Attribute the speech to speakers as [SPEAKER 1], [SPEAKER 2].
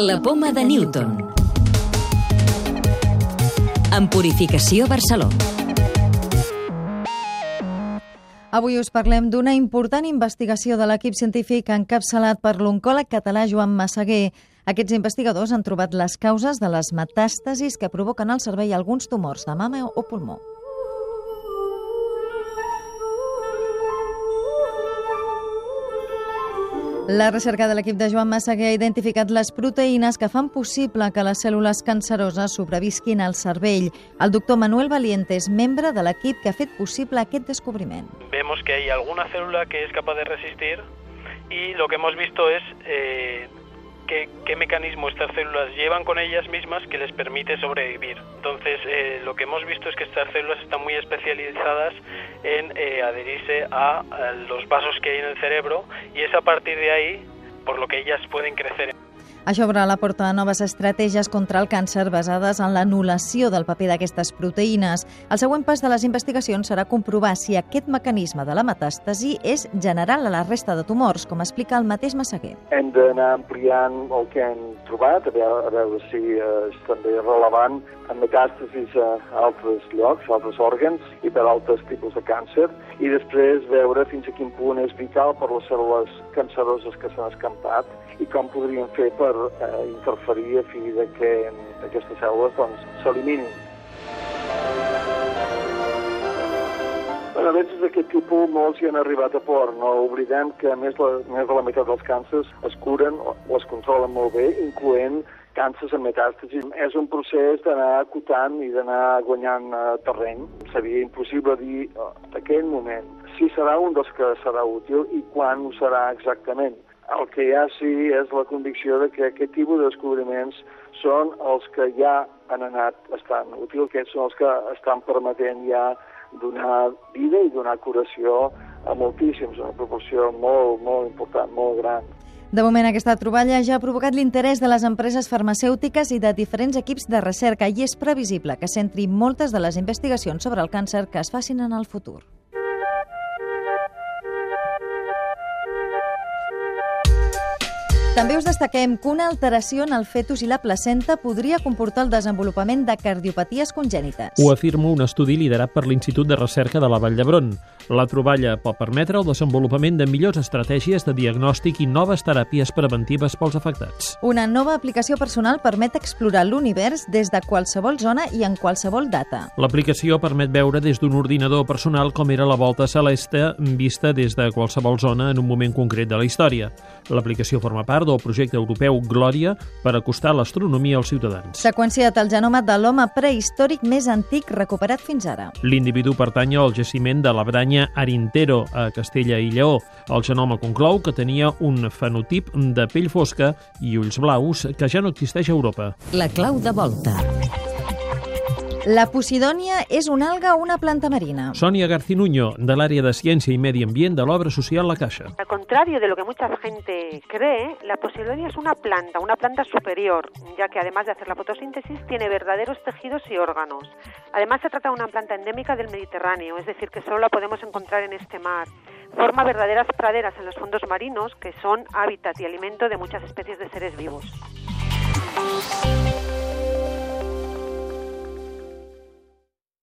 [SPEAKER 1] La poma de Newton. En Purificació Barcelona.
[SPEAKER 2] Avui us parlem d'una important investigació de l'equip científic encapçalat per l'oncòleg català Joan Massaguer. Aquests investigadors han trobat les causes de les metàstasis que provoquen al cervell alguns tumors de mama o pulmó. La recerca de l'equip de Joan Massaguer ha identificat les proteïnes que fan possible que les cèl·lules canceroses sobrevisquin al cervell. El doctor Manuel Valiente és membre de l'equip que ha fet possible aquest descobriment.
[SPEAKER 3] Vemos que hay alguna célula que es capaz de resistir y lo que hemos visto es eh, qué, qué, mecanismo estas células llevan con ellas mismas que les permite sobrevivir. Entonces, eh, lo que hemos visto es que estas células están muy especializadas en eh, adherirse a, a los vasos que hay en el cerebro y es a partir de ahí por lo que ellas pueden crecer.
[SPEAKER 2] Això obre la porta a noves estratègies contra el càncer basades en l'anul·lació del paper d'aquestes proteïnes. El següent pas de les investigacions serà comprovar si aquest mecanisme de la metàstasi és general a la resta de tumors, com explica el mateix Massaguer.
[SPEAKER 4] Hem d'anar ampliant el que hem trobat, a veure, a veure si eh, és també rellevant en metàstasis a altres llocs, a altres òrgans i per altres tipus de càncer, i després veure fins a quin punt és vital per les cèl·lules canceroses que s'han escampat i com podríem fer per eh, interferir a fi de que aquestes cèl·lules doncs, s'eliminin. Bueno, a veces d'aquest tipus molts hi han arribat a port. No oblidem que més, la, més de la meitat dels càncers es curen o, es controlen molt bé, incloent càncers en metàstasi. És un procés d'anar acotant i d'anar guanyant uh, terreny. Seria impossible dir uh, en aquell moment si serà un dels que serà útil i quan ho serà exactament. El que ja sí és la convicció de que aquest tipus de descobriments són els que ja han anat estant útils, aquests són els que estan permetent ja donar vida i donar curació a moltíssims, una proporció molt, molt important, molt gran.
[SPEAKER 2] De moment, aquesta troballa ja ha provocat l'interès de les empreses farmacèutiques i de diferents equips de recerca i és previsible que centri moltes de les investigacions sobre el càncer que es facin en el futur. També us destaquem que una alteració en el fetus i la placenta podria comportar el desenvolupament de cardiopaties congènites.
[SPEAKER 5] Ho afirma un estudi liderat per l'Institut de Recerca de la Vall d'Hebron. La troballa pot permetre el desenvolupament de millors estratègies de diagnòstic i noves teràpies preventives pels afectats.
[SPEAKER 2] Una nova aplicació personal permet explorar l'univers des de qualsevol zona i en qualsevol data.
[SPEAKER 5] L'aplicació permet veure des d'un ordinador personal com era la volta celeste vista des de qualsevol zona en un moment concret de la història. L'aplicació forma part del projecte europeu Glòria per acostar l'astronomia als ciutadans.
[SPEAKER 2] Seqüenciat el genoma de l'home prehistòric més antic recuperat fins ara.
[SPEAKER 5] L'individu pertany al jaciment de la Branya Arintero, a Castella i Lleó. El genoma conclou que tenia un fenotip de pell fosca i ulls blaus que ja no existeix a Europa.
[SPEAKER 1] La clau de volta.
[SPEAKER 2] La posidònia és una alga o una planta marina?
[SPEAKER 5] Sònia Garcinuño, de l'àrea de Ciència i Medi Ambient de l'obra social La Caixa.
[SPEAKER 6] Al contrario de lo que mucha gente cree, la posidonia es una planta, una planta superior, ya que además de hacer la fotosíntesis tiene verdaderos tejidos y órganos. Además se trata de una planta endémica del Mediterráneo, es decir, que solo la podemos encontrar en este mar. Forma verdaderas praderas en los fondos marinos que son hábitat y alimento de muchas especies de seres vivos.